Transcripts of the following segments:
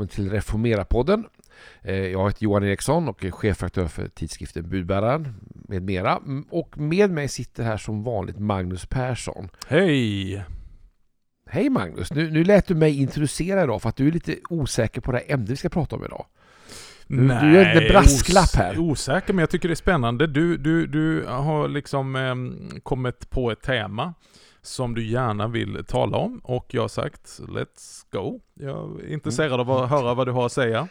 välkommen till Reformera-podden. Eh, jag heter Johan Eriksson och är chefredaktör för tidskriften Budbäraren med mera. Mm, Och med mig sitter här som vanligt Magnus Persson. Hej! Hej Magnus! Nu, nu lät du mig introducera idag för att du är lite osäker på det här ämnet vi ska prata om idag. Du- du gör en brasklapp här. os- Osäker, men jag tycker det är spännande. Du, du, du har liksom ehm, kommit på ett tema som du gärna vill tala om och jag har sagt Let's go. Jag är intresserad av att höra vad du har att säga.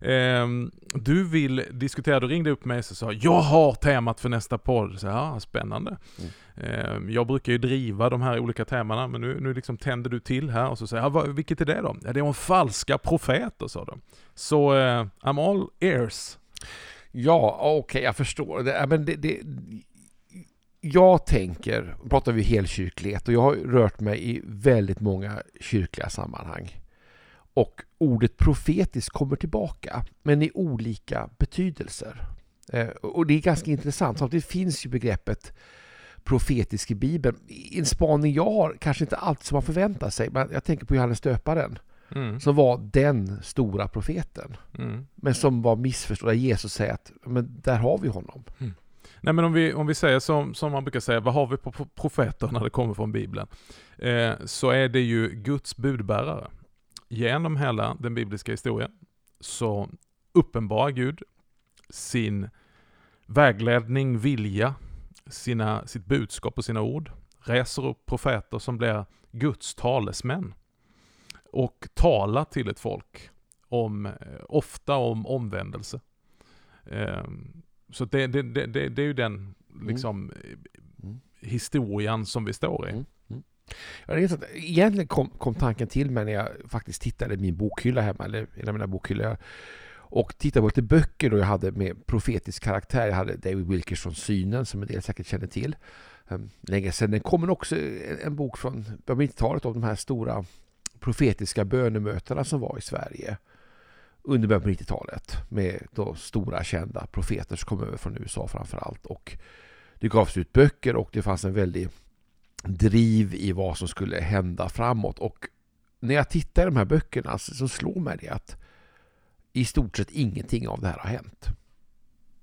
Ehm, du vill diskutera, du ringde upp mig och sa jag har temat för nästa podd. Så, ja, spännande. Ehm, jag brukar ju driva de här olika temana men nu, nu liksom tänder du till här och så säger jag, "Ja, vad, vilket är det då? Ja, det är om falska profeter sa du. Så eh, I'm all ears. Ja, okej, jag förstår. Det, men det, det, jag tänker, nu pratar vi helkyrklighet och jag har rört mig i väldigt många kyrkliga sammanhang. Och ordet profetisk kommer tillbaka, men i olika betydelser. Eh, och det är ganska intressant. Samtidigt finns ju begreppet profetisk i Bibeln. En spaning jag har, kanske inte allt som man förväntar sig, men jag tänker på Johannes döparen Mm. som var den stora profeten. Mm. Men som var missförstådd. Jesus säger att men där har vi honom. Nej men om vi, om vi säger som, som man brukar säga, vad har vi på profeter när det kommer från Bibeln? Eh, så är det ju Guds budbärare. Genom hela den bibliska historien så uppenbarar Gud sin vägledning, vilja, sina, sitt budskap och sina ord. Reser upp profeter som blir Guds talesmän. Och talar till ett folk om, eh, ofta om omvändelse. Eh, så det, det, det, det, är ju den liksom Mm. historien som vi står i. Mm. Ja, det är intressant. Egentligen kom, kom tanken till mig när jag faktiskt tittade i min bokhylla hemma, eller en av mina bokhyllor. Och tittade på lite böcker då jag hade med profetisk karaktär. Jag hade David Wilkersons Synen som en del säkert känner till. Um, länge sedan. Det kommer också en, en bok från början av 90-talet om de här stora profetiska bönemötena som var i Sverige under början på 90-talet med då stora kända profeter som kom över från USA framför allt. Och det gavs ut böcker och det fanns en väldig driv i vad som skulle hända framåt. Och när jag tittar i de här böckerna så slår mig det att i stort sett ingenting av det här har hänt.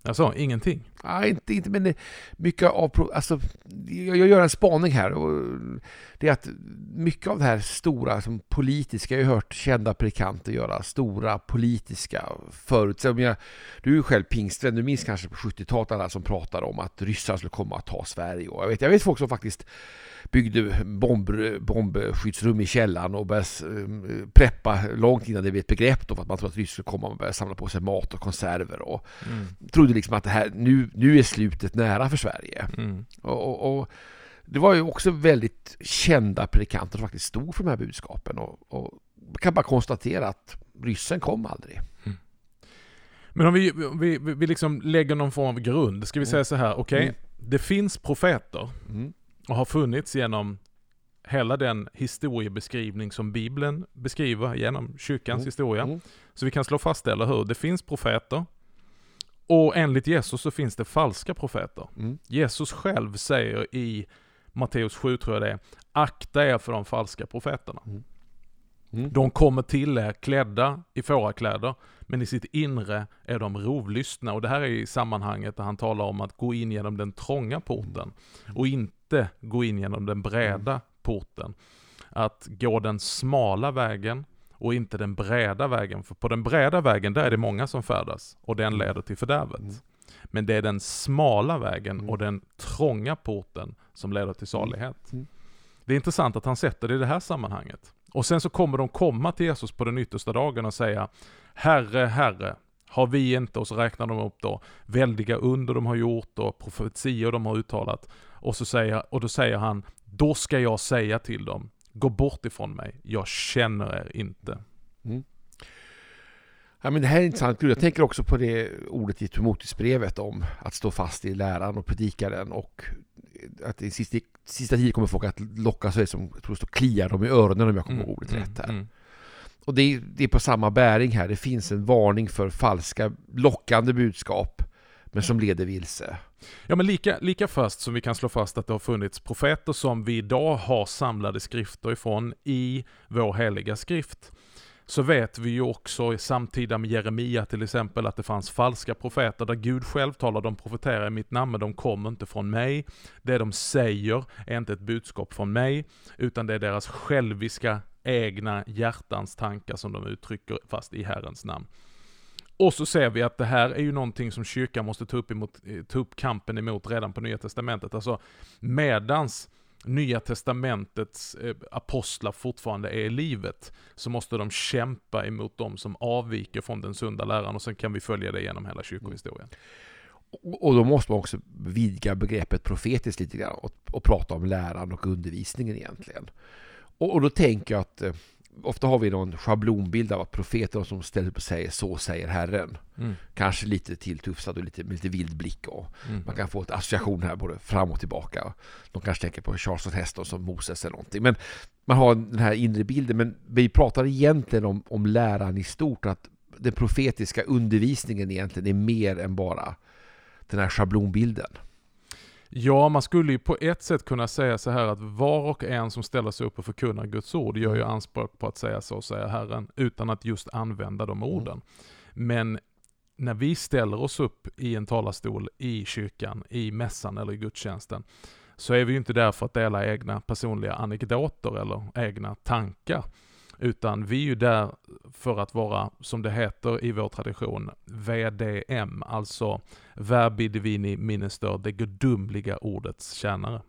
Alltså, ingenting. Nej, inte, inte men mycket av... Alltså, jag, jag gör en spaning här. Och det är att mycket av det här stora som politiska, jag har hört kända predikanter göra stora politiska förutsättningar. Du är ju själv pingstvän, du minns kanske på 70-talet alla som pratade om att ryssar skulle komma att ta Sverige. Och jag, vet, jag vet folk som faktiskt byggde bomb, bombskyddsrum i källaren och började eh, preppa långt innan det blev ett begrepp då för att man trodde att ryssar skulle komma och börja samla på sig mat och konserver och Mm. trodde liksom att det här, nu, nu är slutet nära för Sverige. Mm. Och, och, och det var ju också väldigt kända predikanter som faktiskt stod för de här budskapen och, och kan bara konstatera att ryssen kom aldrig. Men om vi, vi, vi liksom lägger någon form av grund, ska vi Mm. säga så här, okej, Mm. det finns profeter Mm. och har funnits genom hela den historiebeskrivning som Bibeln beskriver genom kyrkans Mm. historia. Mm. Så vi kan slå fast eller hur? Det finns profeter. Och enligt Jesus så finns det falska profeter. Mm. Jesus själv säger i Matteus 7 tror jag det är, akta er för de falska profeterna. Mm. De kommer till er klädda i fårakläder, men i sitt inre är de rovlystna. Och det här är i sammanhanget där han talar om att gå in genom den trånga porten och inte gå in genom den breda porten. Att gå den smala vägen och inte den breda vägen. För på den breda vägen, där är det många som färdas och den leder till fördärvet. Mm. Men det är den smala vägen Mm. och den trånga porten som leder till salighet. Mm. Det är intressant att han sätter det i det här sammanhanget. Och sen så kommer de komma till Jesus på den yttersta dagen och säga Herre, Herre, har vi inte, och så räknar de upp då, väldiga under de har gjort och profetior de har uttalat. Och, så säger, och då säger han, då ska jag säga till dem, gå bort ifrån mig, jag känner er inte. Ja, men det här är intressant. Jag tänker också på det ordet i Timoteusbrevet om att stå fast i läran och predika den och att i sista, sista tiden kommer folk att locka sig som jag tror det står kliar dem i öronen om jag kommer ihåg ordet rätt här. mm. Och det är, det är på samma bäring här. Det finns en varning för falska lockande budskap men som leder vilse. Ja men lika, lika fast som vi kan slå fast att det har funnits profeter som vi idag har samlade skrifter ifrån i vår heliga skrift, så vet vi ju också i samtida med Jeremia till exempel att det fanns falska profeter där Gud själv talar, de profeterar i mitt namn men de kommer inte från mig. Det de säger är inte ett budskap från mig, utan det är deras själviska egna hjärtans tankar som de uttrycker fast i Herrens namn. Och så ser vi att det här är ju någonting som kyrkan måste ta upp, emot, eh, ta upp kampen emot redan på Nya Testamentet. Alltså medans Nya Testamentets eh, apostlar fortfarande är i livet, så måste de kämpa emot de som avviker från den sunda läran och sen kan vi följa det genom hela kyrkohistorien. Mm. Och då måste man också vidga begreppet profetiskt lite grann och, och prata om läran och undervisningen egentligen. Och, och då tänker jag att eh, ofta har vi någon schablonbild av att profeter som ställer och säger så säger Herren. Mm. Kanske lite tilltufsad och lite, med lite vild blick. Och mm. Man kan få ett association här både fram och tillbaka. De kanske tänker på Charles Heston som Moses eller någonting. Men man har den här inre bilden. Men vi pratar egentligen om, om läran i stort. Att den profetiska undervisningen egentligen är mer än bara den här schablonbilden. Ja, man skulle ju på ett sätt kunna säga så här att var och en som ställer sig upp och förkunnar Guds ord gör ju mm. anspråk på att säga så, säger Herren, utan att just använda de mm. orden. Men när vi ställer oss upp i en talarstol i kyrkan, i mässan eller i gudstjänsten, så är vi ju inte där för att dela egna personliga anekdoter eller egna tankar. Utan vi är ju där för att vara, som det heter i vår tradition, VDM, alltså Verbi Divini Minister, det gudomliga ordets tjänare.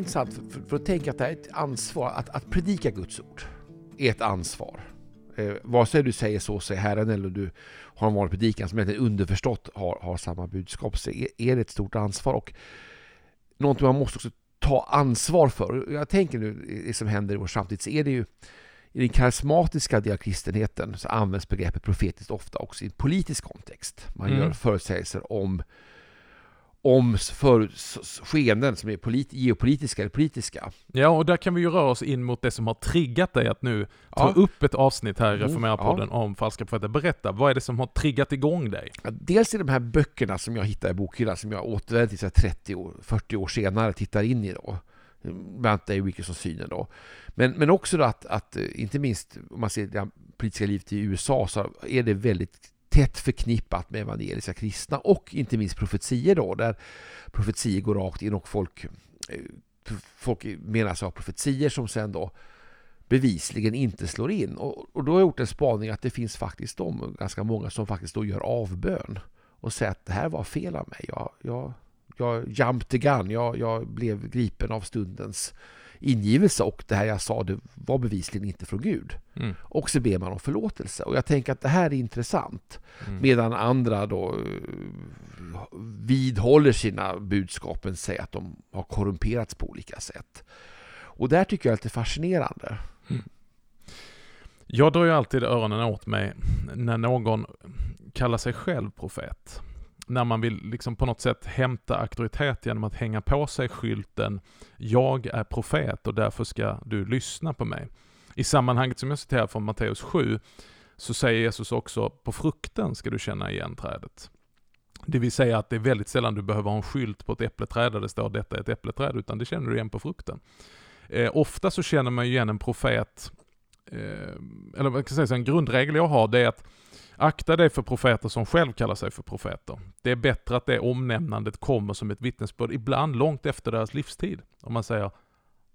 Intressant för, för, för att tänka att det är ett ansvar, att, att predika Guds ord är ett ansvar. Eh, vare sig du säger så, säger Herren, eller du har en vanlig predikan som egentligen underförstått har, har samma budskap, så är, är det ett stort ansvar. Och någonting man måste också ta ansvar för. Jag tänker nu, det som händer i vår samtid, så är det ju i den karismatiska diakristenheten så används begreppet profetiskt ofta också i en politisk kontext. Man mm. gör förutsägelser om om för skeenden som är polit, geopolitiska eller politiska. Ja, och där kan vi ju röra oss in mot det som har triggat dig att nu ta ja. upp ett avsnitt här i mm, Reformera-podden ja. om falska profeter. Berätta, vad är det som har triggat igång dig? Ja, dels är de här böckerna som jag hittar i bokhyllan, som jag återvänder till 30 år, 40 år senare tittar in i då. Bland annat Dave Wilkinson-synen då. Men, men också då att, att, inte minst om man ser det politiska livet i USA så är det väldigt tätt förknippat med evangeliska kristna och inte minst profetier då, där profetier går rakt in och folk, eh, folk menar sig ha profetier som sen då bevisligen inte slår in. Och, och då har jag gjort en spaning att det finns faktiskt de, ganska många, som faktiskt då gör avbön och säger att det här var fel av mig. Jag, jag, jag jumped the gun, jag, jag blev gripen av stundens ingivelse och det här jag sa det var bevisligen inte från Gud. Mm. Och så ber man om förlåtelse. Och jag tänker att det här är intressant. Mm. Medan andra då eh, vidhåller sina budskap men säger att de har korrumperats på olika sätt. Och där tycker jag är lite fascinerande. Mm. Jag drar ju alltid öronen åt mig när någon kallar sig själv profet när man vill liksom på något sätt hämta auktoritet genom att hänga på sig skylten ”Jag är profet och därför ska du lyssna på mig”. I sammanhanget som jag citerar från Matteus 7 så säger Jesus också ”På frukten ska du känna igen trädet”. Det vill säga att det är väldigt sällan du behöver ha en skylt på ett äppleträd där det står detta är ett äppleträd, utan det känner du igen på frukten. Eh, ofta så känner man igen en profet, eh, eller vad kan jag säga, en grundregel jag har det är att Akta dig för profeter som själv kallar sig för profeter. Det är bättre att det omnämnandet kommer som ett vittnesbörd, ibland långt efter deras livstid. Om man säger,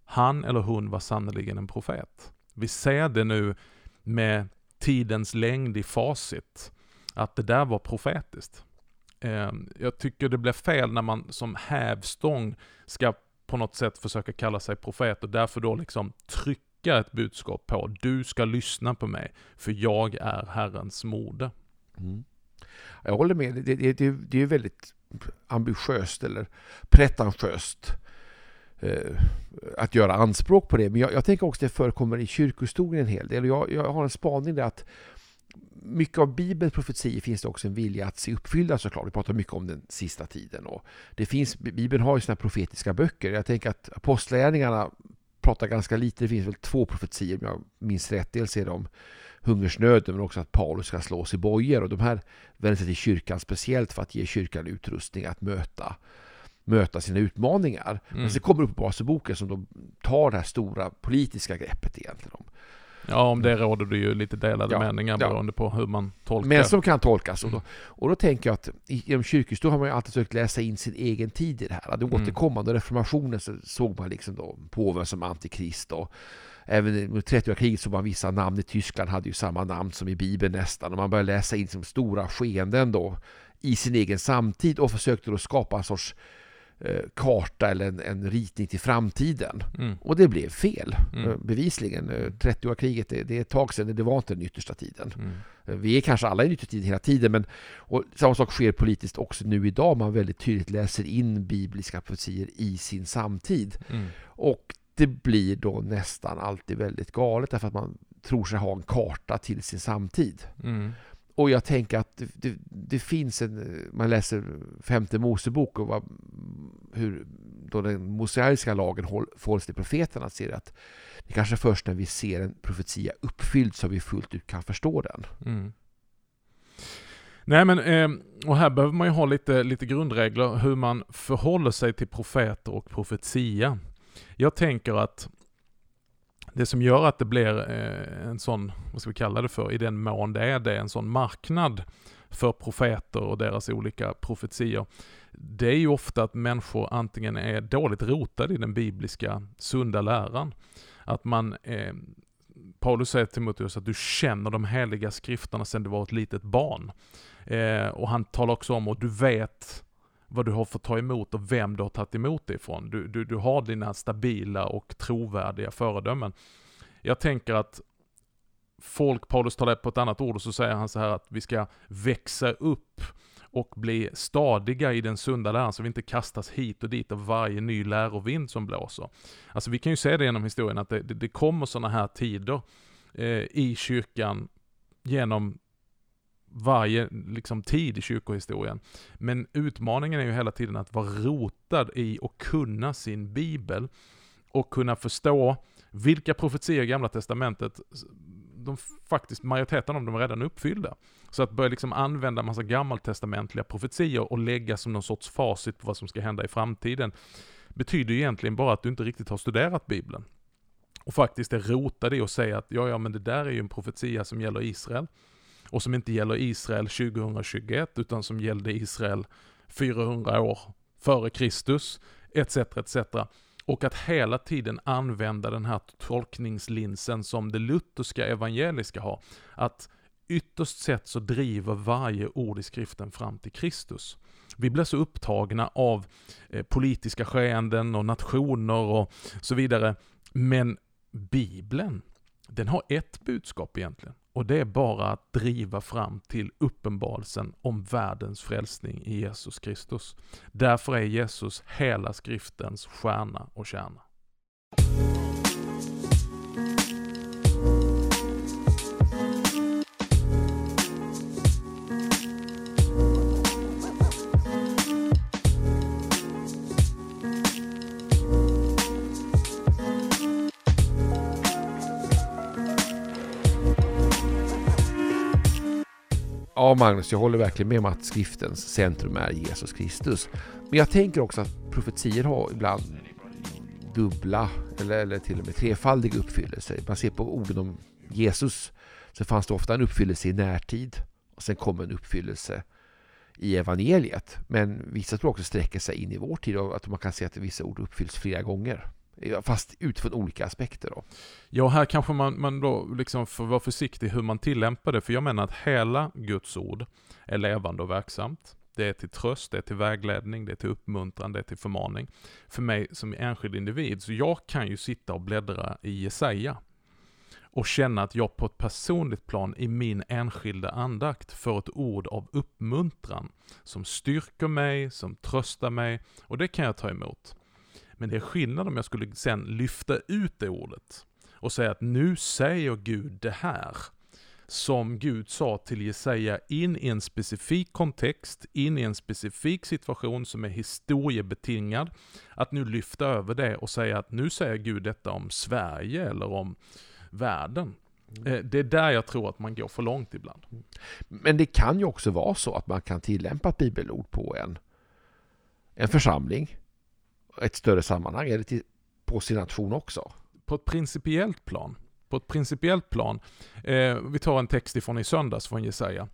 han eller hon var sannerligen en profet. Vi ser det nu med tidens längd i facit, att det där var profetiskt. Ehm, jag tycker det blir fel när man som hävstång ska på något sätt försöka kalla sig profet och därför då liksom trycka trycka ett budskap på. Du ska lyssna på mig, för jag är Herrens moder. Mm. Jag håller med. Det, det, det, det är väldigt ambitiöst eller pretentiöst eh, att göra anspråk på det. Men jag, jag tänker också att det förekommer i kyrkohistorien en hel del. Jag, jag har en spaning där att mycket av Bibelns profetier finns det också en vilja att se uppfyllda såklart. Vi pratar mycket om den sista tiden. Och det finns, Bibeln har ju sina profetiska böcker. Jag tänker att Apostlagärningarna pratar ganska lite. Det finns väl två profetier om jag minns rätt. Dels är det om hungersnöden men också att Paulus ska slås i bojor. Och de här vänder sig till kyrkan speciellt för att ge kyrkan utrustning att möta möta sina utmaningar. Mm. Men sen kommer Uppenbarelseboken som då tar det här stora politiska greppet egentligen om Ja, om det råder det ju lite delade ja, meningar beroende ja. på hur man tolkar. Men som kan tolkas. Och då, mm. och då tänker jag att inom kyrkhistorien har man ju alltid försökt läsa in sin egen tid i det här. Det mm. återkommande reformationen så såg man liksom då påven som antikrist och Även under 30 kriget så var vissa namn i Tyskland hade ju samma namn som i Bibeln nästan. Och man började läsa in som stora skeenden då i sin egen samtid och försökte då skapa en sorts karta eller en, en ritning till framtiden. Mm. Och det blev fel, mm. Eh, bevisligen. 30-åriga kriget, det, det, är ett tag sedan, det var inte den yttersta tiden. Mm. Eh, vi är kanske alla i den yttersta tiden hela tiden, men och samma sak sker politiskt också nu idag. Man väldigt tydligt läser in bibliska profetier i sin samtid. Mm. Och det blir då nästan alltid väldigt galet därför att man tror sig ha en karta till sin samtid. Och jag tänker att det, det, det, finns en, man läser femte Mosebok och vad, hur då den mosaiska lagen förhåller sig till profeterna ser att det är kanske först när vi ser en profetia uppfylld som vi fullt ut kan förstå den. Mm. Nej men, ehm, och här behöver man ju ha lite, lite grundregler hur man förhåller sig till profeter och profetia. Jag tänker att det som gör att det blir eh, en sån, vad ska vi kalla det för, i den mån det är det, en sån marknad för profeter och deras olika profetier. Det är ju ofta att människor antingen är dåligt rotade i den bibliska sunda läran. Att man, eh, Paulus säger till Timoteus att du känner de heliga skrifterna sedan du var ett litet barn. Eh, och han talar också om, och du vet vad du har fått ta emot och vem du har tagit emot det ifrån. Du, du, du har dina stabila och trovärdiga föredömen. Jag tänker att folk, Paulus tar det på ett annat ord och så säger han så här att vi ska växa upp och bli stadiga i den sunda läran så vi inte kastas hit och dit av varje ny lärovind som blåser. Alltså vi kan ju se det genom historien att det, det, det kommer sådana här tider eh, i kyrkan genom varje liksom, tid i kyrkohistorien. Men utmaningen är ju hela tiden att vara rotad i och kunna sin bibel och kunna förstå vilka profetier i Gamla Testamentet, de faktiskt, majoriteten av dem är redan uppfyllda. Så att börja liksom använda massa gammaltestamentliga profetier och lägga som någon sorts facit på vad som ska hända i framtiden, betyder ju egentligen bara att du inte riktigt har studerat Bibeln. Och faktiskt är rotad i att säga att ja, ja, men det där är ju en profetia som gäller Israel och som inte gäller Israel 2021 utan som gällde Israel 400 år före Kristus, etc. etc. Och att hela tiden använda den här tolkningslinsen som det lutherska evangeliska har. Att ytterst sett så driver varje ord i skriften fram till Kristus. Vi blir så upptagna av eh, politiska skeenden och nationer och så vidare. Men Bibeln, den har ett budskap egentligen. Och det är bara att driva fram till uppenbarelsen om världens frälsning i Jesus Kristus. Därför är Jesus hela skriftens stjärna och kärna. Ja, Magnus, jag håller verkligen med om att skriftens centrum är Jesus Kristus. Men jag tänker också att profetier har ibland dubbla eller, eller till och med trefaldiga uppfyllelser. Man ser på orden om Jesus så fanns det ofta en uppfyllelse i närtid och sen kom en uppfyllelse i evangeliet. Men vissa tror också sträcker sig in i vår tid och att man kan se att vissa ord uppfylls flera gånger. Fast utifrån olika aspekter då. Ja, här kanske man, man då liksom får vara försiktig hur man tillämpar det, för jag menar att hela Guds ord är levande och verksamt. Det är till tröst, det är till vägledning, det är till uppmuntran, det är till förmaning. För mig som enskild individ, så jag kan ju sitta och bläddra i Jesaja och känna att jag på ett personligt plan i min enskilda andakt får ett ord av uppmuntran som styrker mig, som tröstar mig och det kan jag ta emot. Men det är skillnad om jag skulle sen lyfta ut det ordet och säga att nu säger Gud det här. som Gud sa till Jesaja in i en specifik kontext, in i en specifik situation som är historiebetingad. Att nu lyfta över det och säga att nu säger Gud detta om Sverige eller om världen. Mm. Eh, Det är där jag tror att man går för långt ibland. Men det kan ju också vara så att man kan tillämpa ett bibelord på en, en församling, ett större sammanhang, eller till, på sin nation också. På ett principiellt plan, på ett principiellt plan, eh, vi tar en text ifrån i söndags från Jesaja.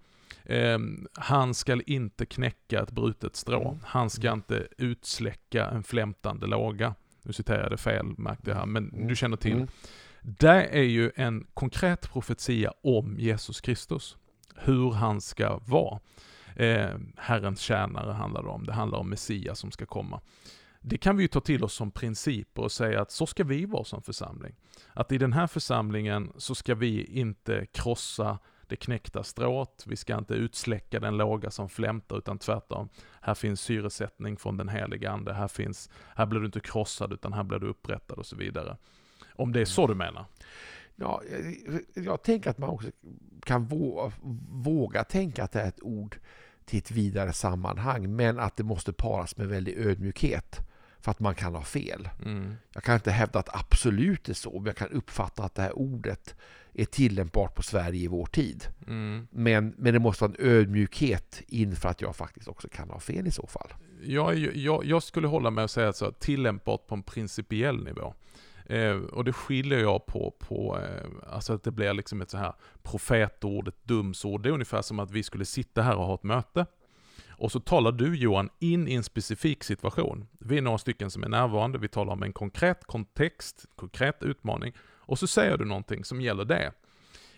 Eh, han skall inte knäcka ett brutet strå. Mm. Han ska Mm. inte utsläcka en flämtande låga. Nu citerar jag det fel, märkte jag här, men Mm. du känner till. Mm. Det är ju en konkret profetia om Jesus Kristus. Hur han ska vara. Eh, Herrens tjänare handlar det om. Det handlar om Messias som ska komma. Det kan vi ju ta till oss som principer och säga att så ska vi vara som församling. Att i den här församlingen så ska vi inte krossa det knäckta strået, vi ska inte utsläcka den låga som flämtar utan tvärtom. Här finns syresättning från den heliga ande, här, finns, här blir du inte krossad utan här blir du upprättad och så vidare. Om det är så du menar? Ja, jag, jag tänker att man också kan våga, våga tänka att det är ett ord till ett vidare sammanhang, men att det måste paras med väldig ödmjukhet för att man kan ha fel. Mm. Jag kan inte hävda att absolut är så, men jag kan uppfatta att det här ordet är tillämpbart på Sverige i vår tid. Mm. Men, men det måste vara en ödmjukhet inför att jag faktiskt också kan ha fel i så fall. Jag, jag, jag skulle hålla med att säga så, tillämpbart på en principiell nivå. Eh, och det skiljer jag på, på eh, alltså att det blir liksom ett så här profetord, ett dumsord. Det är ungefär som att vi skulle sitta här och ha ett möte. Och så talar du Johan in i en specifik situation. Vi är några stycken som är närvarande, vi talar om en konkret kontext, konkret utmaning. Och så säger du någonting som gäller det.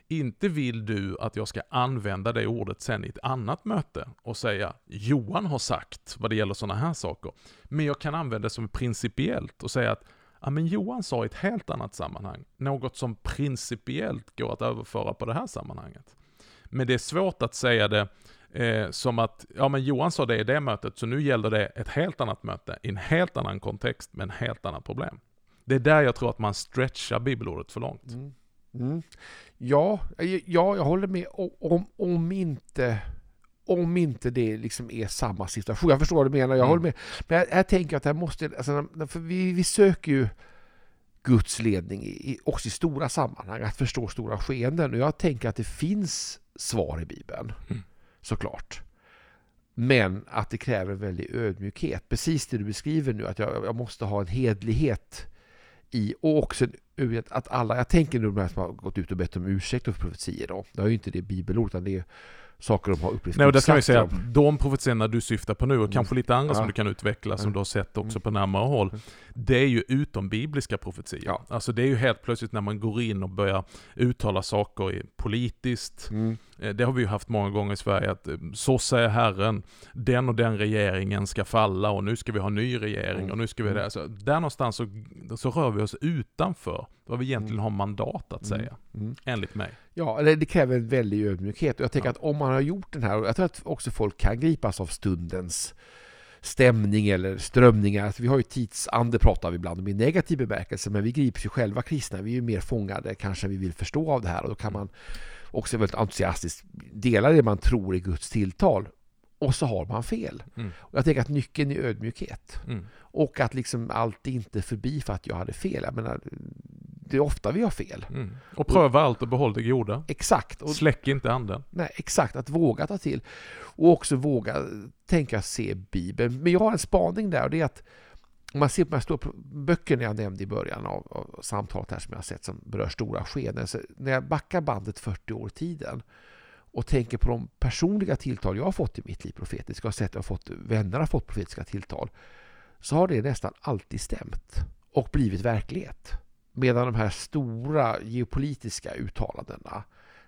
Inte vill du att jag ska använda det ordet sen i ett annat möte och säga Johan har sagt vad det gäller sådana här saker. Men jag kan använda det som principiellt och säga att ja, men Johan sa i ett helt annat sammanhang, något som principiellt går att överföra på det här sammanhanget. Men det är svårt att säga det eh, som att, ja men Johan sa det i det mötet, så nu gäller det ett helt annat möte, i en helt annan kontext, med en helt annat problem. Det är där jag tror att man stretchar bibelordet för långt. Mm. Mm. Ja, ja, jag håller med om, om inte om inte det liksom är samma situation. Jag förstår vad du menar, jag Mm. håller med. Men jag, jag tänker att här måste, alltså, för vi, vi söker ju Guds ledning i, i, också i stora sammanhang, att förstå stora skeenden. Och jag tänker att det finns svar i Bibeln, Mm såklart. Men att det kräver en väldig ödmjukhet. Precis det du beskriver nu, att jag, jag måste ha en hedlighet i och också en- att alla, jag tänker nu de här som har gått ut och bett om ursäkt för profetier då. Det är ju inte det bibelord utan det är saker de har upplevt. Nej, och där kan vi säga att de profetiorna du syftar på nu, och Mm. kanske lite andra som Ja. du kan utveckla, som Mm. du har sett också Mm. på närmare håll, Mm. det är ju utom bibliska profetier. Ja. Alltså det är ju helt plötsligt när man går in och börjar uttala saker politiskt, Mm. Eh, Det har vi ju haft många gånger i Sverige att eh, så säger Herren, den och den regeringen ska falla och nu ska vi ha ny regering Mm. och nu ska vi Mm. det. Så där någonstans så, så rör vi oss utanför vad vi egentligen Mm. har mandat att Mm. säga, Mm. enligt mig. Ja, det, det kräver en väldig ödmjukhet. Och jag tänker Ja. att om man har gjort den här, och jag tror att också folk kan gripas av stundens stämning eller strömningar. Alltså, vi har ju tidsande pratar vi ibland om i negativ bemärkelse, men vi grips ju själva kristna. Vi är ju mer fångade kanske vi vill förstå av det här och då kan man också väldigt entusiastiskt dela det man tror är Guds tilltal. Och så har man fel. Mm. Och jag tänker att nyckeln är ödmjukhet. Mm. Och att liksom allt inte är förbi för att jag hade fel. Jag menar, det är ofta vi har fel. Mm. Och pröva allt och behåll det goda. Exakt. Och Släck inte anden. Nej, exakt. Att våga ta till. Och också våga tänka se Bibeln. Men jag har en spaning där och det är att om man ser på de här stora böckerna jag nämnde i början av, av samtalet här som jag har sett som berör stora skeden. Så när jag backar bandet 40 år i tiden och tänker på de personliga tilltal jag har fått i mitt liv profetiska och sett att jag har fått, vänner har fått profetiska tilltal så har det nästan alltid stämt och blivit verklighet. Medan de här stora geopolitiska uttalandena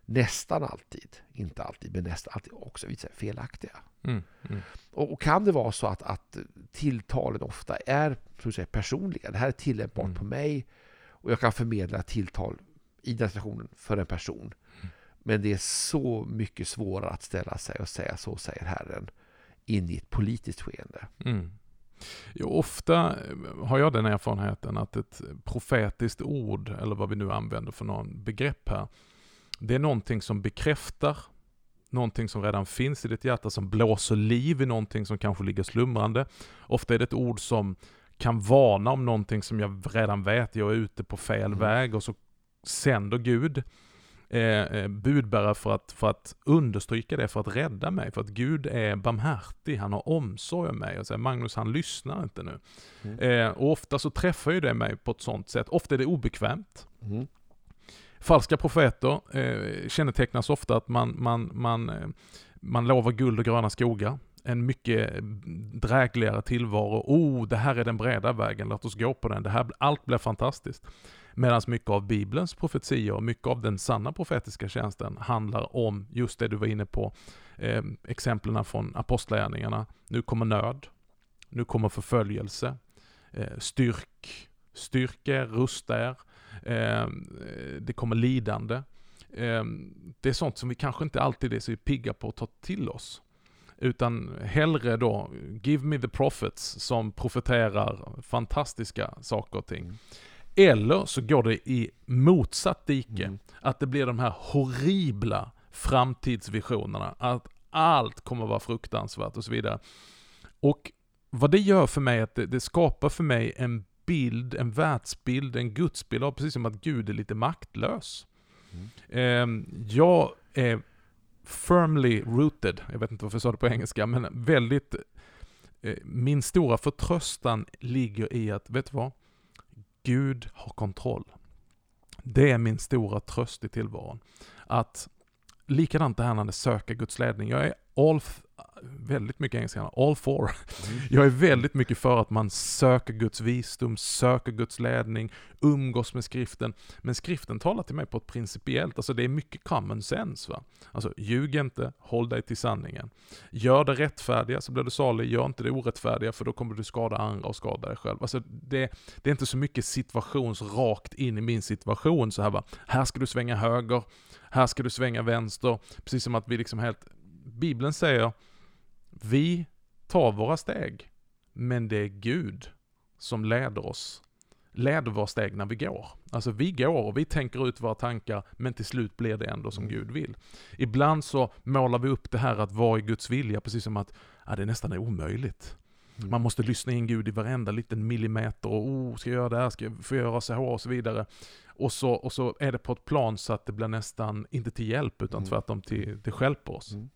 nästan alltid, inte alltid, men nästan alltid också visar felaktiga. Mm. Mm. Och, och kan det vara så att, att tilltalen ofta är så att säga, personliga? Det här är tillämpbart Mm. på mig och jag kan förmedla tilltal i den situationen för en person. Mm. Men det är så mycket svårare att ställa sig och säga så säger Herren in i ett politiskt skeende. Jo, ofta eh, har jag den erfarenheten att ett profetiskt ord, eller vad vi nu använder för någon begrepp här, Det är någonting som bekräftar någonting som redan finns i ditt hjärta, som blåser liv i någonting som kanske ligger slumrande. Ofta är det ett ord som kan varna om någonting som jag redan vet, jag är ute på fel Mm. väg och så sänder Gud eh, eh, budbärare för att, för att understryka det, för att rädda mig. För att Gud är barmhärtig, han har omsorg om mig. Och säger Magnus, han lyssnar inte nu. Mm. Eh, och ofta så träffar ju det mig på ett sånt sätt. Ofta är det obekvämt. Mm. Falska profeter eh, kännetecknas ofta att man, man, man, eh, man lovar guld och gröna skogar. En mycket drägligare tillvaro. Oh, det här är den breda vägen, låt oss gå på den. Det här, allt blir fantastiskt. Medan mycket av Bibelns profetior, mycket av den sanna profetiska tjänsten handlar om just det du var inne på. Eh, exemplen från apostlagärningarna. Nu kommer nöd. Nu kommer förföljelse. Eh, styrk, styrk er, rusta er. Ehm, eh, det kommer lidande. Eh, det är sånt som vi kanske inte alltid är så pigga på att ta till oss. Utan hellre då, give me the prophets som profeterar fantastiska saker och ting. Eller så går det i motsatt dike. Mm. Att det blir de här horribla framtidsvisionerna. Att allt kommer att vara fruktansvärt och så vidare. Och vad det gör för mig, att det, det skapar för mig en bild, en världsbild, en gudsbild av precis som att Gud är lite maktlös. Mm. Ehm, jag är firmly rooted, jag vet inte varför jag sa det på engelska, men väldigt, eh, min stora förtröstan ligger i att, vet du vad? Gud har kontroll. Det är min stora tröst i tillvaron. Att likadant det här när det söker Guds ledning. Jag är all, väldigt mycket engelska, all for. Mm. Jag är väldigt mycket för att man söker Guds visdom, söker Guds ledning, umgås med skriften. Men skriften talar till mig på ett principiellt, alltså det är mycket common sense va. Alltså ljug inte, håll dig till sanningen. Gör det rättfärdiga så blir du salig, gör inte det orättfärdiga för då kommer du skada andra och skada dig själv. Alltså det, det är inte så mycket situationsrakt in i min situation så här va. Här ska du svänga höger, här ska du svänga vänster. Precis som att vi liksom helt, Bibeln säger, vi tar våra steg, men det är Gud som leder oss, leder våra steg när vi går. Alltså vi går och vi tänker ut våra tankar, men till slut blir det ändå som Mm. Gud vill. Ibland så målar vi upp det här att vara i Guds vilja, precis som att ja, det nästan är omöjligt. Mm. Man måste lyssna in Gud i varenda liten millimeter och oh, ska jag göra det här, ska jag få göra så här och så vidare. Och så, och så är det på ett plan så att det blir nästan, inte till hjälp, utan Mm. tvärtom till, det stjälper oss. Mm.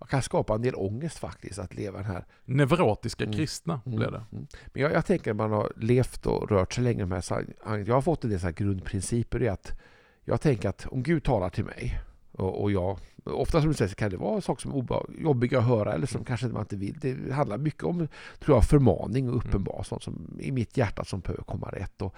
Jag kan skapa en del ångest faktiskt att leva den här Neurotiska Mm. kristna Mm. blir det. Mm. Men jag, jag tänker att man har levt och rört sig länge med här. Jag har fått en del så här grundprinciper. Är att jag tänker att om Gud talar till mig och, och jag, ofta som du säger så kan det vara saker som är jobbiga att höra eller som kanske man inte vill. Det handlar mycket om tror jag, förmaning och uppenbar sånt som i mitt hjärta som behöver komma rätt. Och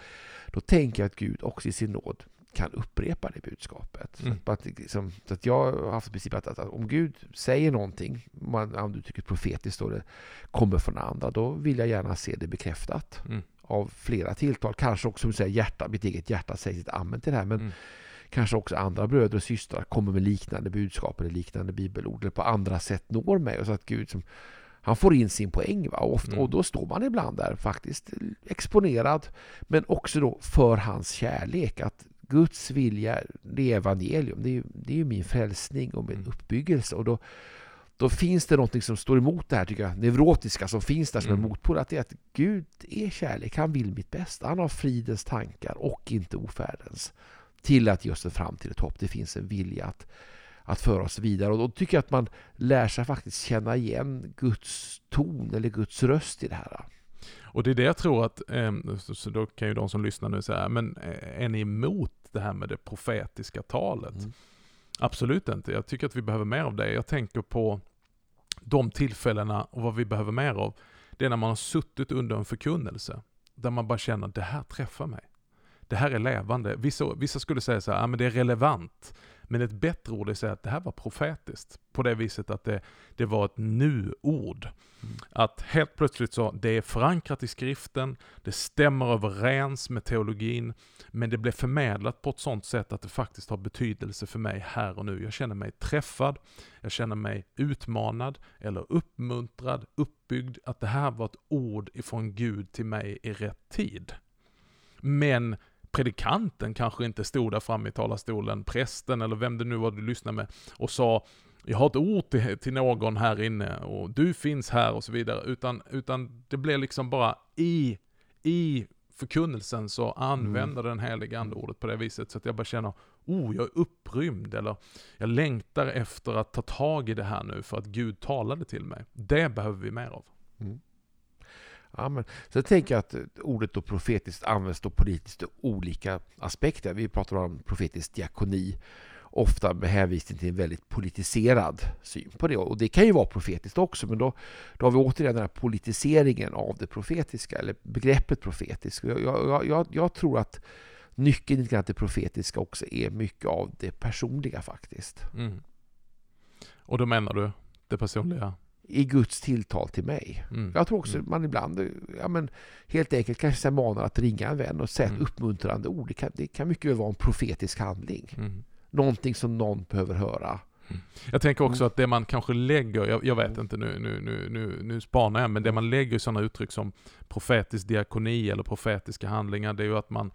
då tänker jag att Gud också i sin nåd kan upprepa det budskapet. Mm. Så, att, liksom, så att jag har haft princip att, att, att om Gud säger någonting, man- du tycker profetiskt och det kommer från andra, då vill jag gärna se det bekräftat Mm. av flera tilltal. Kanske också som du säger, hjärta, mitt eget hjärta säger sitt amen till det här. Men Mm. kanske också andra bröder och systrar kommer med liknande budskap eller liknande bibelord eller på andra sätt når mig. Och så att Gud som, han får in sin poäng. Va? Och, ofta, Mm. och då står man ibland där faktiskt exponerad. Men också då för hans kärlek. Att Guds vilja, det är evangelium. Det är, det är min frälsning och min Mm. uppbyggelse. Och då, då finns det något som står emot det här tycker jag, neurotiska som finns där som Mm. en motpol. Att det är att Gud är kärlek, han vill mitt bästa. Han har fridens tankar och inte ofärdens. Till att ge oss en framtid ett hopp. Det finns en vilja att, att föra oss vidare. Och då tycker jag att man lär sig faktiskt känna igen Guds ton eller Guds röst i det här. Och det är det jag tror att, ehm, så, då kan ju de som lyssnar nu säga, men eh, är ni emot det här med det profetiska talet? Mm. Absolut inte. Jag tycker att vi behöver mer av det. Jag tänker på de tillfällena och vad vi behöver mer av. Det är när man har suttit under en förkunnelse. Där man bara känner, det här träffar mig. Det här är levande. Vissa, vissa skulle säga så här, ah, men det är relevant. Men ett bättre ord är att säga att det här var profetiskt. På det viset att det, det var ett nu-ord. Mm. Att helt plötsligt så, det är förankrat i skriften, det stämmer överens med teologin, men det blev förmedlat på ett sånt sätt att det faktiskt har betydelse för mig här och nu. Jag känner mig träffad, jag känner mig utmanad eller uppmuntrad, uppbyggd, att det här var ett ord ifrån Gud till mig i rätt tid. Men predikanten kanske inte stod där framme i talarstolen, prästen eller vem det nu var du lyssnade med och sa jag har ett ord till, till någon här inne och du finns här och så vidare. Utan, utan det blir liksom bara i, i förkunnelsen så använder den heliga ande ordet på det viset så att jag bara känner, oh, jag är upprymd eller jag längtar efter att ta tag i det här nu för att Gud talade till mig. Det behöver vi mer av. Mm. Amen. men, tänker jag att eh, ordet då profetiskt används då politiskt i olika aspekter. Vi pratar om profetisk diakoni ofta med hänvisning till en väldigt politiserad syn på det. Och det kan ju vara profetiskt också, men då, då har vi återigen den här politiseringen av det profetiska, eller begreppet profetisk. Jag, jag, jag, jag tror att nyckeln till det profetiska också är mycket av det personliga faktiskt. Mm. Och då menar du det personliga? I Guds tilltal till mig. Mm. Jag tror också mm. man ibland ja, men, helt enkelt kanske manar att ringa en vän och säga ett mm. uppmuntrande ord. Det kan, det kan mycket väl vara en profetisk handling. Mm någonting som någon behöver höra. Mm. Jag tänker också mm. att det man kanske lägger, jag, jag vet inte nu, nu, nu, nu, nu spanar jag, men det man lägger i sådana uttryck som profetisk diakoni eller profetiska handlingar, det är ju att man,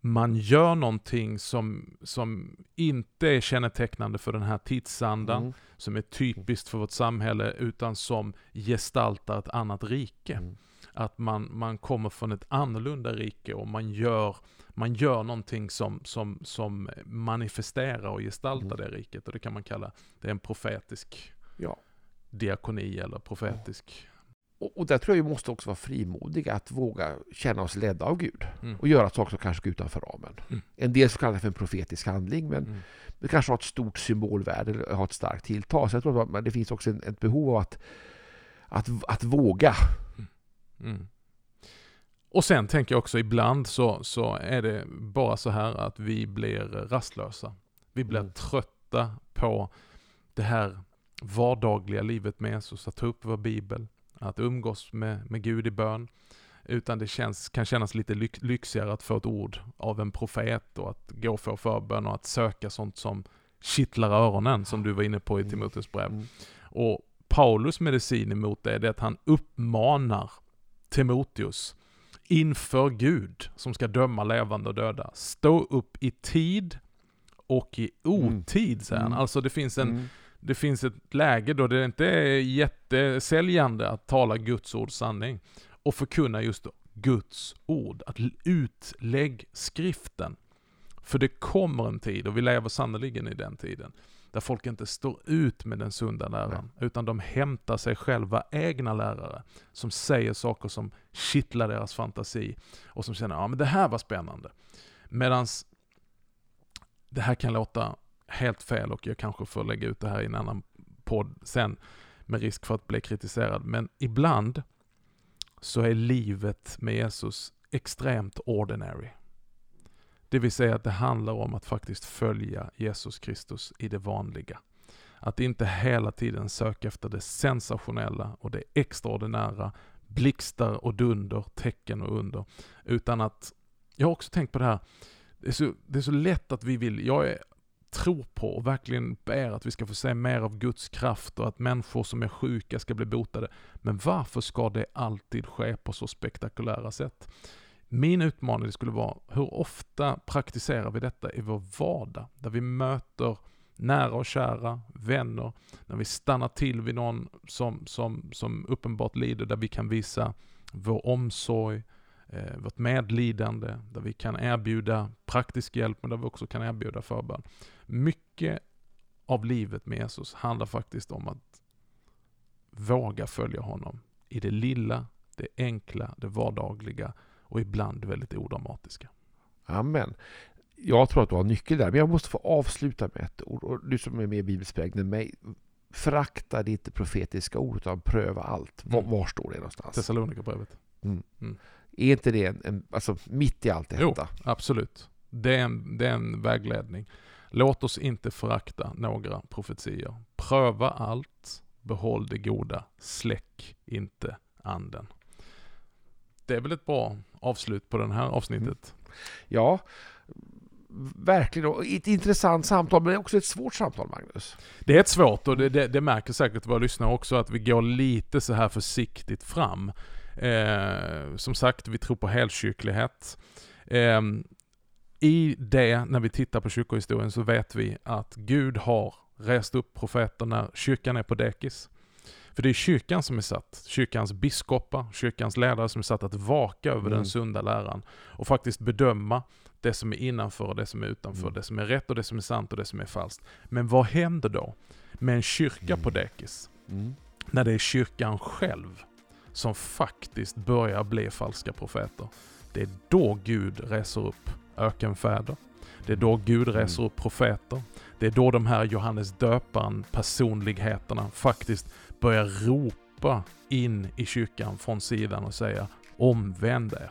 man gör någonting som, som inte är kännetecknande för den här tidsandan, mm. som är typiskt för vårt samhälle, utan som gestaltar ett annat rike. Mm. Att man, man kommer från ett annorlunda rike och man gör man gör någonting som, som, som manifesterar och gestaltar mm. det riket. Och det kan man kalla, det är en profetisk ja. diakoni eller profetisk... Och, och där tror jag vi måste också vara frimodiga att våga känna oss ledda av Gud. Mm. Och göra saker som kanske går utanför ramen. Mm. En del kallar det för en profetisk handling, men mm. det kanske har ett stort symbolvärde, eller har ett starkt tilltal. Så jag tror att det finns också ett behov av att, att, att våga. Mm. mm. Och sen tänker jag också ibland så, så är det bara så här att vi blir rastlösa. Vi blir mm. trötta på det här vardagliga livet med Jesus, att ta upp vår bibel, att umgås med, med Gud i bön. Utan det känns, kan kännas lite lyx, lyxigare att få ett ord av en profet och att gå för förbön och att söka sånt som kittlar öronen, som du var inne på i mm. Timoteus brev. Mm. Och Paulus medicin emot det är det att han uppmanar Timoteus inför Gud som ska döma levande och döda. Stå upp i tid och i otid, säger han. Mm. Alltså det finns, en, mm. Det finns ett läge då det inte är jättesäljande att tala Guds ord sanning och förkunna just Guds ord, att utlägg skriften. För det kommer en tid, och vi lever sannerligen i den tiden, där folk inte står ut med den sunda läran, Nej. utan de hämtar sig själva egna lärare som säger saker som kittlar deras fantasi och som känner, ja men det här var spännande. Medan det här kan låta helt fel och jag kanske får lägga ut det här i en annan podd sen med risk för att bli kritiserad. Men ibland så är livet med Jesus extremt ordinary. Det vill säga att det handlar om att faktiskt följa Jesus Kristus i det vanliga. Att inte hela tiden söka efter det sensationella och det extraordinära, blixtar och dunder, tecken och under. Utan att, jag har också tänkt på det här, det är så, det är så lätt att vi vill, jag är, tror på och verkligen ber att vi ska få se mer av Guds kraft och att människor som är sjuka ska bli botade. Men varför ska det alltid ske på så spektakulära sätt? Min utmaning skulle vara, hur ofta praktiserar vi detta i vår vardag? Där vi möter nära och kära, vänner, när vi stannar till vid någon som, som, som uppenbart lider, där vi kan visa vår omsorg, eh, vårt medlidande, där vi kan erbjuda praktisk hjälp, men där vi också kan erbjuda förbön. Mycket av livet med Jesus handlar faktiskt om att våga följa honom i det lilla, det enkla, det vardagliga och ibland väldigt odramatiska. Amen. Jag tror att du har nyckel där, men jag måste få avsluta med ett ord. Och du som är mer bibelsprängd än mig, förakta inte profetiska ordet utan pröva allt. Var, mm. var står det någonstans? Thessalonikerbrevet. Mm. Mm. Är inte det en, en, alltså mitt i allt detta? Jo, absolut. Det är, en, det är en vägledning. Låt oss inte förakta några profetier. Pröva allt, behåll det goda, släck inte anden. Det är väl ett bra avslut på det här avsnittet. Mm. Ja, verkligen. Ett intressant samtal, men också ett svårt samtal, Magnus. Det är ett svårt och det, det, det märker säkert våra lyssnare också att vi går lite så här försiktigt fram. Eh, som sagt, vi tror på helkyrklighet. Eh, I det, när vi tittar på kyrkohistorien, så vet vi att Gud har rest upp profeter när kyrkan är på dekis. För det är kyrkan som är satt, kyrkans biskopar, kyrkans ledare som är satt att vaka över mm. den sunda läran och faktiskt bedöma det som är innanför och det som är utanför, mm. det som är rätt och det som är sant och det som är falskt. Men vad händer då med en kyrka mm. på dekis? Mm. När det är kyrkan själv som faktiskt börjar bli falska profeter. Det är då Gud reser upp ökenfäder. Det är då Gud mm. reser upp profeter. Det är då de här Johannes döparen personligheterna faktiskt börjar ropa in i kyrkan från sidan och säga omvänd er.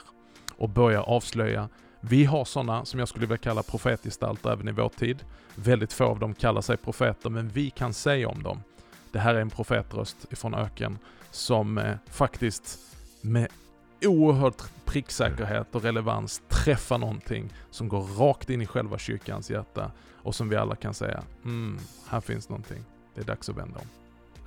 Och börjar avslöja vi har sådana som jag skulle vilja kalla profetgestalter även i vår tid. Väldigt få av dem kallar sig profeter, men vi kan säga om dem. Det här är en profetröst ifrån öken som eh, faktiskt med oerhörd pricksäkerhet och relevans träffar någonting som går rakt in i själva kyrkans hjärta och som vi alla kan säga, mm, här finns någonting. Det är dags att vända om.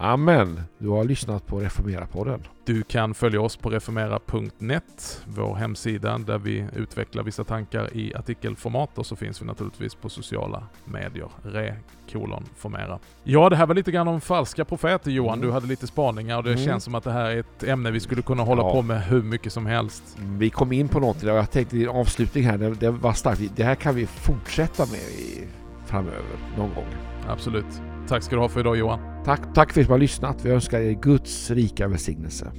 Amen. Du har lyssnat på Reformera-podden. Du kan följa oss på reformera.net, vår hemsida där vi utvecklar vissa tankar i artikelformat och så finns vi naturligtvis på sociala medier. Re kolon formera. Ja, det här var lite grann om falska profeter Johan. Mm. Du hade lite spaningar och det mm. känns som att det här är ett ämne vi skulle kunna hålla ja. på med hur mycket som helst. Vi kom in på något, jag tänkte i avslutning här, det, det var starkt. Det här kan vi fortsätta med i, framöver, någon gång. Absolut. Tack ska du ha för idag Johan. Tack, tack för att ni har lyssnat. Vi önskar er Guds rika välsignelse.